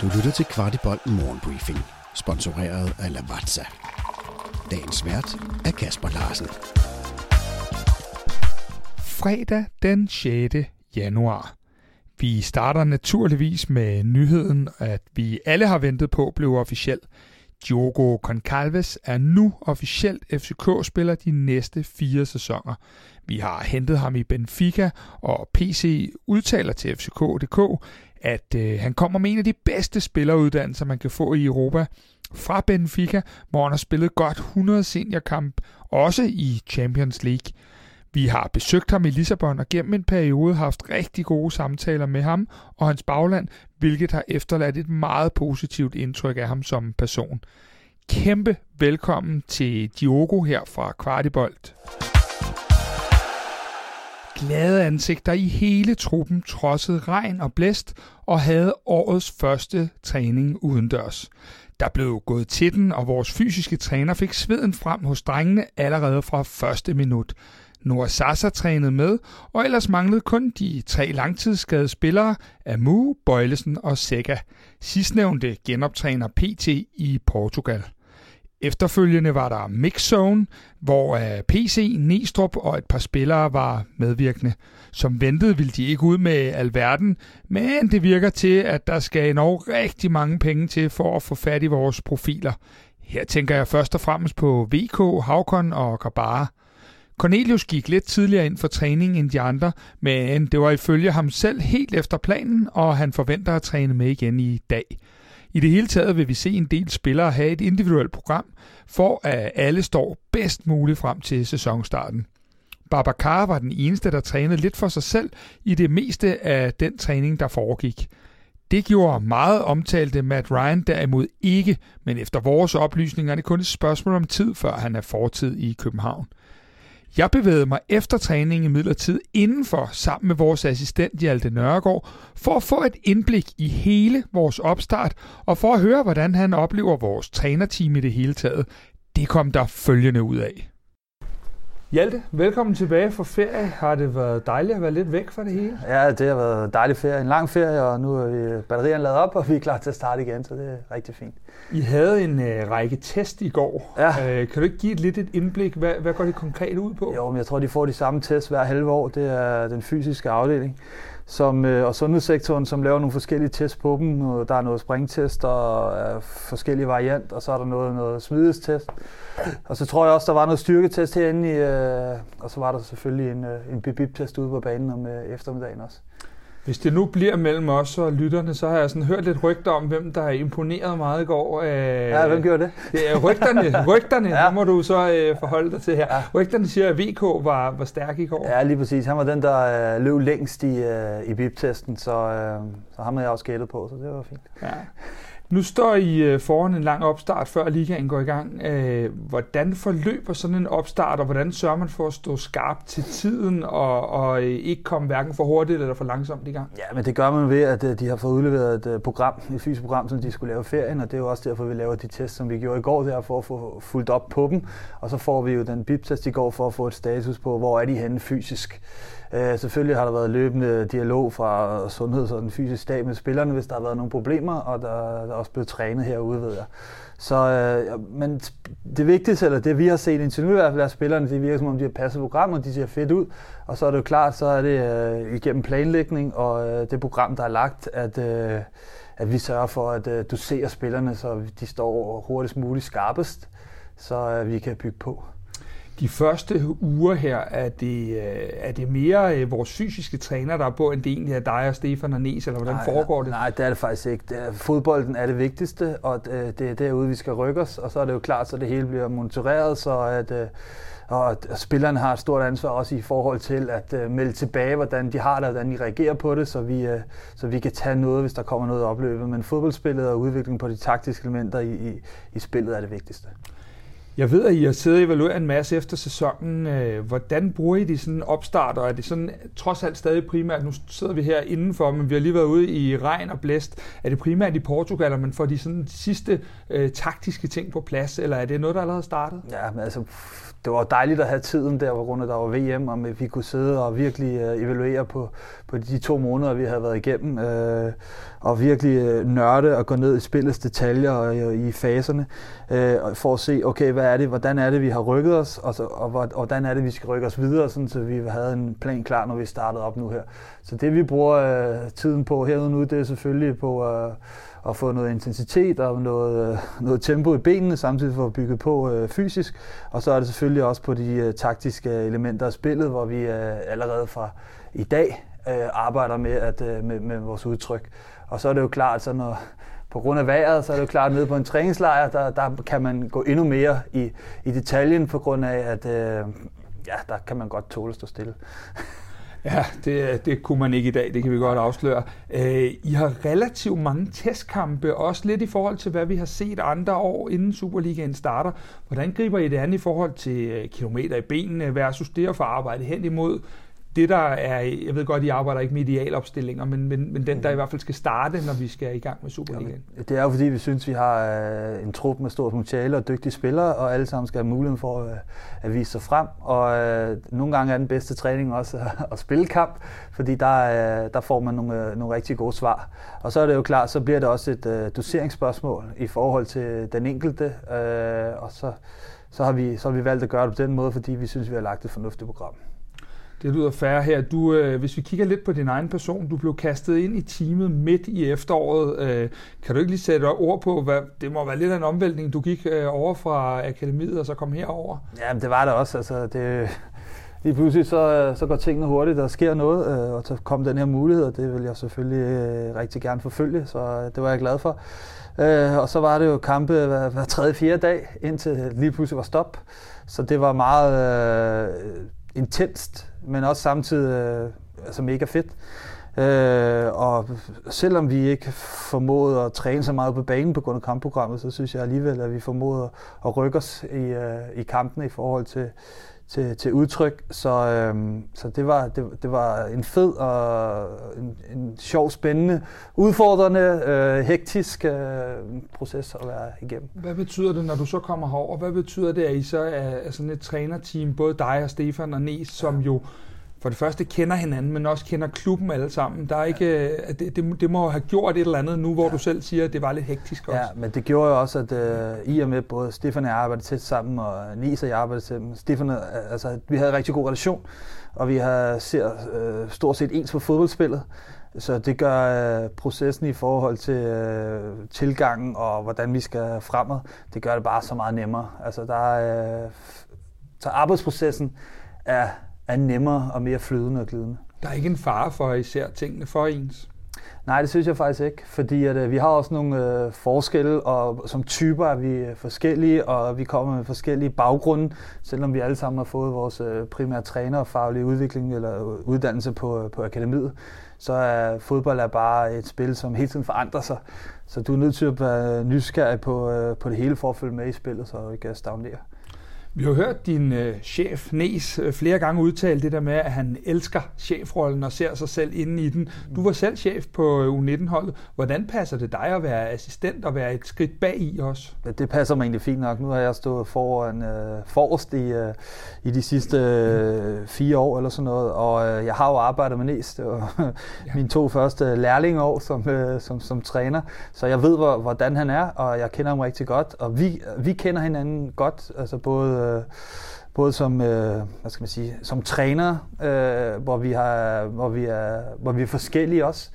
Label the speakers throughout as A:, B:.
A: Du lytter til Kvartibolt Morgenbriefing, sponsoreret af Lavazza. Dagens vært er Kasper Larsen.
B: Fredag den 6. januar. Vi starter naturligvis med nyheden, at vi alle har ventet på blev officiel. Diogo Concalves er nu officielt FCK-spiller de næste fire sæsoner. Vi har hentet ham i Benfica, og PC udtaler til FCK.dk, at øh, han kommer med en af de bedste spilleruddannelser, man kan få i Europa. Fra Benfica, hvor han har spillet godt 100 seniorkamp, også i Champions League. Vi har besøgt ham i Lissabon og gennem en periode haft rigtig gode samtaler med ham og hans bagland, hvilket har efterladt et meget positivt indtryk af ham som person. Kæmpe velkommen til Diogo her fra Kvartibolt. Glade ansigter i hele truppen trodsede regn og blæst og havde årets første træning udendørs. Der blev gået til den, og vores fysiske træner fik sveden frem hos drengene allerede fra første minut. Noah Sasa trænede med, og ellers manglede kun de tre langtidsskadede spillere Amu, Bøjlesen og Sega. Sidstnævnte genoptræner PT i Portugal. Efterfølgende var der Mixzone, hvor øh, PC, Nestrup og et par spillere var medvirkende. Som ventet ville de ikke ud med alverden, men det virker til, at der skal endnu rigtig mange penge til for at få fat i vores profiler. Her tænker jeg først og fremmest på VK, Havkon og Grabara. Cornelius gik lidt tidligere ind for træning end de andre, men det var ifølge ham selv helt efter planen, og han forventer at træne med igen i dag. I det hele taget vil vi se en del spillere have et individuelt program, for at alle står bedst muligt frem til sæsonstarten. Babacar var den eneste, der trænede lidt for sig selv i det meste af den træning, der foregik. Det gjorde meget omtalte Matt Ryan derimod ikke, men efter vores oplysninger er det kun et spørgsmål om tid, før han er fortid i København. Jeg bevægede mig efter træningen i midlertid indenfor sammen med vores assistent Hjalte Nørregård for at få et indblik i hele vores opstart og for at høre, hvordan han oplever vores trænerteam i det hele taget. Det kom der følgende ud af. Hjalte, velkommen tilbage fra ferie. Har det været dejligt at være lidt væk fra det hele?
C: Ja, det har været en dejlig ferie. En lang ferie, og nu er vi batterierne lavet op, og vi er klar til at starte igen, så det er rigtig fint.
B: I havde en øh, række test i går. Ja. Øh, kan du ikke give et lidt et indblik? Hvad, hvad går det konkret ud på?
C: Jo, men jeg tror, de får de samme tests hver halve år. Det er den fysiske afdeling som, øh, og sundhedssektoren, som laver nogle forskellige tests på dem. Der er noget springtest og øh, forskellige variant, og så er der noget, noget smidestest. Og så tror jeg også, der var noget styrketest herinde, i, øh, og så var der selvfølgelig en, øh, en bip-test ude på banen om øh, eftermiddagen også.
B: Hvis det nu bliver mellem os og lytterne, så har jeg sådan hørt lidt rygter om, hvem der har imponeret meget i går.
C: Øh, ja, hvem gjorde det?
B: Det er rygterne, rygterne ja. må du så øh, forholde dig til her. Ja. Rygterne siger, at VK var, var stærk i går.
C: Ja, lige præcis. Han var den, der øh, løb længst i, øh, i BIP-testen, så, øh, så ham havde jeg også gættet på, så det var fint. Ja.
B: Nu står I øh, foran en lang opstart, før ligaen går i gang. Øh, hvordan forløber sådan en opstart, og hvordan sørger man for at stå skarp til tiden, og, og øh, ikke komme hverken for hurtigt eller for langsomt i gang?
C: Ja, men det gør man ved, at de har fået udleveret et program, et fysisk program, som de skulle lave ferien, og det er jo også derfor, vi laver de tests, som vi gjorde i går, der for at få fuldt op på dem. Og så får vi jo den BIP-test i går for at få et status på, hvor er de henne fysisk. Øh, selvfølgelig har der været løbende dialog fra sundheds- og den fysiske stab med spillerne, hvis der har været nogle problemer, og der, der er også blevet trænet herude, ved jeg. Så, øh, men det vigtigste, eller det vi har set indtil nu i hvert fald, er spillerne, det virker som om, de har passet programmet, de ser fedt ud, og så er det jo klart, så er det øh, igennem planlægning og øh, det program, der er lagt, at, øh, at vi sørger for, at øh, du ser spillerne, så de står hurtigst muligt skarpest, så øh, vi kan bygge på
B: de første uger her, er det, øh, er det mere øh, vores fysiske træner, der er på, end det egentlig er dig og Stefan og Nes, eller hvordan nej, foregår det?
C: Nej, det er det faktisk ikke. Det er, fodbolden er det vigtigste, og det, det er derude, vi skal rykke os, og så er det jo klart, så det hele bliver monitoreret, så at, øh, og spillerne har et stort ansvar også i forhold til at melde tilbage, hvordan de har det, og hvordan de reagerer på det, så vi, så vi kan tage noget, hvis der kommer noget opløbet. Men fodboldspillet og udviklingen på de taktiske elementer i, i, i spillet er det vigtigste.
B: Jeg ved, at I har siddet og evalueret en masse efter sæsonen. Øh, hvordan bruger I de sådan opstarter? Er det sådan trods alt stadig primært, nu sidder vi her indenfor, men vi har lige været ude i regn og blæst. Er det primært i Portugal, at man får de sådan sidste øh, taktiske ting på plads, eller er det noget, der allerede startet?
C: Ja, men altså det var dejligt at have tiden der, på grund af, der var VM, og vi kunne sidde og virkelig øh, evaluere på, på de to måneder, vi havde været igennem, øh, og virkelig øh, nørde og gå ned i spillets detaljer og uh, i faserne, øh, for at se, okay, hvad er det, hvordan er det, vi har rykket os, og, så, og, og hvordan er det, vi skal rykke os videre, sådan, så vi havde en plan klar, når vi startede op nu her. Så det, vi bruger øh, tiden på herude nu, det er selvfølgelig på øh, at få noget intensitet og noget, øh, noget tempo i benene, samtidig for at bygge på øh, fysisk. Og så er det selvfølgelig også på de øh, taktiske elementer af spillet, hvor vi øh, allerede fra i dag øh, arbejder med, at, øh, med, med vores udtryk. Og så er det jo klart, så når, på grund af vejret, så er det jo klart, at nede på en træningslejr, der, der kan man gå endnu mere i, i detaljen, på grund af, at øh, ja, der kan man godt tåle at stå stille.
B: Ja, det, det kunne man ikke i dag, det kan vi godt afsløre. Øh, I har relativt mange testkampe, også lidt i forhold til, hvad vi har set andre år, inden Superligaen starter. Hvordan griber I det an i forhold til øh, kilometer i benene versus det at få arbejdet hen imod det, der er, jeg ved godt, I arbejder ikke med idealopstillinger, men, men, men den, der i hvert fald skal starte, når vi skal i gang med Superligaen.
C: Ja, det er jo fordi, vi synes, vi har øh, en trup med stort potentiale og dygtige spillere, og alle sammen skal have muligheden for at, at vise sig frem. Og øh, nogle gange er den bedste træning også at, spille kamp, fordi der, øh, der får man nogle, nogle rigtig gode svar. Og så er det jo klart, så bliver det også et øh, doseringsspørgsmål i forhold til den enkelte, øh, og så, så, har vi, så har vi valgt at gøre det på den måde, fordi vi synes, vi har lagt et fornuftigt program.
B: Det lyder færre her. Du, øh, hvis vi kigger lidt på din egen person, du blev kastet ind i teamet midt i efteråret. Øh, kan du ikke lige sætte ord på, hvad, det må være lidt af en omvæltning, du gik øh, over fra akademiet og så kom herover?
C: Ja, det var det også. Altså, det, lige pludselig så, så går tingene hurtigt, der sker noget, øh, og så kom den her mulighed, og det vil jeg selvfølgelig øh, rigtig gerne forfølge, så øh, det var jeg glad for. Øh, og så var det jo kampe hver, hver tredje, fjerde dag, indtil lige pludselig var stop. Så det var meget øh, intenst, men også samtidig øh, altså mega fedt. Øh, og selvom vi ikke formåede at træne så meget på banen på grund af kampprogrammet, så synes jeg alligevel, at vi formåede at rykke os i, øh, i kampene i forhold til, til, til udtryk. Så, øhm, så det, var, det, det var en fed og en, en sjov, spændende, udfordrende, øh, hektisk øh, proces at være igennem.
B: Hvad betyder det, når du så kommer herover? Hvad betyder det, at I så er, er sådan et trænerteam, både dig og Stefan og Nes, som jo for det første kender hinanden, men også kender klubben alle sammen. Der er ikke, ja. det, det, det må have gjort et eller andet nu, hvor ja. du selv siger, at det var lidt hektisk også.
C: Ja, men det gjorde jo også, at uh, i og med både Stefan og jeg arbejdede tæt sammen, og Nisa og jeg arbejdede sammen. Stefan, altså, vi havde en rigtig god relation, og vi har ser uh, stort set ens på fodboldspillet. Så det gør uh, processen i forhold til uh, tilgangen og hvordan vi skal fremad, det gør det bare så meget nemmere. Altså der er, uh, så arbejdsprocessen er er nemmere og mere flydende og glidende.
B: Der er ikke en fare for, at I ser tingene for ens?
C: Nej, det synes jeg faktisk ikke, fordi at, øh, vi har også nogle øh, forskelle, og som typer er vi forskellige, og vi kommer med forskellige baggrunde, selvom vi alle sammen har fået vores øh, primære træner og faglige udvikling eller uddannelse på, øh, på akademiet, så er fodbold er bare et spil, som hele tiden forandrer sig. Så du er nødt til at være nysgerrig på, øh, på det hele for at følge med i spillet, så ikke stagnere.
B: Vi har hørt din øh, chef, Nes, øh, flere gange udtale det der med, at han elsker chefrollen og ser sig selv inde i den. Du var selv chef på øh, U19-holdet. Hvordan passer det dig at være assistent og være et skridt bag i os?
C: Ja, det passer mig egentlig fint nok. Nu har jeg stået foran, øh, forrest i, øh, i de sidste øh, fire år eller sådan noget, og øh, jeg har jo arbejdet med Nes. Det var ja. mine to første lærlingeår som, øh, som, som træner, så jeg ved, hvor, hvordan han er, og jeg kender ham rigtig godt, og vi, vi kender hinanden godt, altså både øh, både som, øh, hvad skal man sige, som træner, øh, hvor, vi har, hvor, vi er, hvor vi er forskellige også.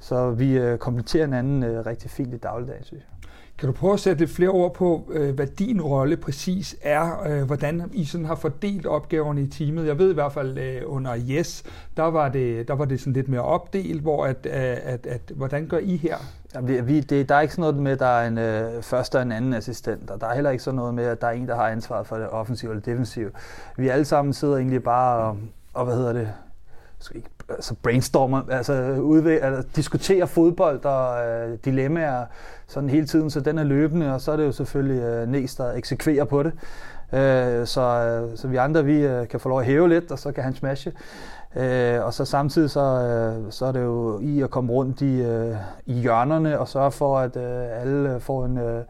C: Så vi øh, komplementerer hinanden øh, rigtig fint i dagligdagen, synes jeg.
B: Kan du prøve at sætte lidt flere ord på, øh, hvad din rolle præcis er, øh, hvordan I sådan har fordelt opgaverne i teamet? Jeg ved i hvert fald øh, under Yes, der var det, der var det sådan lidt mere opdelt, hvor at, at, at, at hvordan gør I her?
C: Jamen, vi, det, der er ikke sådan noget med, at der er en øh, første og en anden assistent, og der er heller ikke sådan noget med, at der er en, der har ansvaret for det offensive eller defensive. Vi alle sammen sidder egentlig bare og, og hvad hedder det, skal ikke, altså brainstormer, altså, udvæg, altså diskuterer fodbold og øh, dilemmaer sådan hele tiden, så den er løbende, og så er det jo selvfølgelig øh, Næs, der eksekverer på det. Øh, så, øh, så vi andre, vi øh, kan få lov at hæve lidt, og så kan han smashe. Øh, og så samtidig så, øh, så er det jo i at komme rundt i, øh, i hjørnerne og sørge for, at øh, alle får en, øh,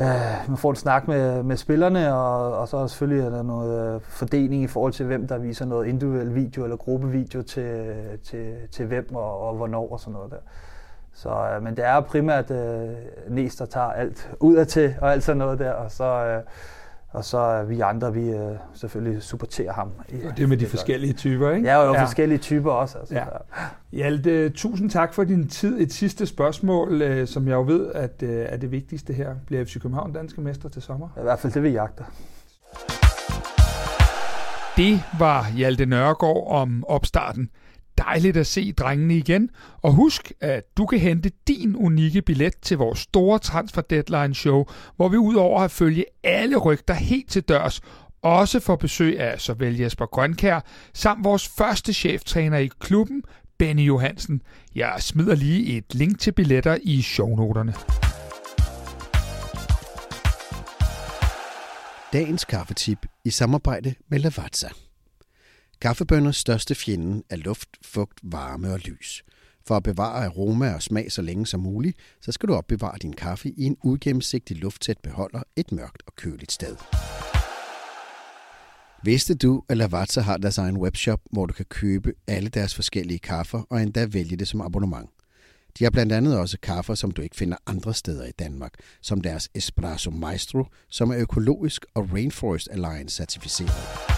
C: øh man får en snak med, med spillerne, og, og så er der selvfølgelig er der noget fordeling i forhold til, hvem der viser noget individuel video eller gruppevideo til, til, til hvem og, og hvornår og sådan noget der. Så, øh, men det er primært øh, Næs, der tager alt ud af til og alt sådan noget der, og så... Øh, og så er vi andre, vi øh, selvfølgelig supporterer ham.
B: Og det med de forskellige typer, ikke?
C: Ja, og jo ja. forskellige typer også. Altså. Ja.
B: Hjalte, tusind tak for din tid. Et sidste spørgsmål, øh, som jeg jo ved at, øh, er det vigtigste her. Bliver FC København danske mester til sommer?
C: I hvert fald det, vi jagter.
B: Det var Hjalte Nørgaard om opstarten. Dejligt at se drengene igen. Og husk, at du kan hente din unikke billet til vores store Transfer Deadline show, hvor vi udover at følge alle rygter helt til dørs, også får besøg af såvel Jesper Grønkær, samt vores første cheftræner i klubben, Benny Johansen. Jeg smider lige et link til billetter i shownoterne.
A: Dagens kaffetip i samarbejde med Lavazza. Kaffebønners største fjende er luft, fugt, varme og lys. For at bevare aroma og smag så længe som muligt, så skal du opbevare din kaffe i en ugennemsigtig lufttæt beholder et mørkt og køligt sted. Vidste du, at Lavazza har deres egen webshop, hvor du kan købe alle deres forskellige kaffer og endda vælge det som abonnement? De har blandt andet også kaffer, som du ikke finder andre steder i Danmark, som deres Espresso Maestro, som er økologisk og Rainforest Alliance certificeret.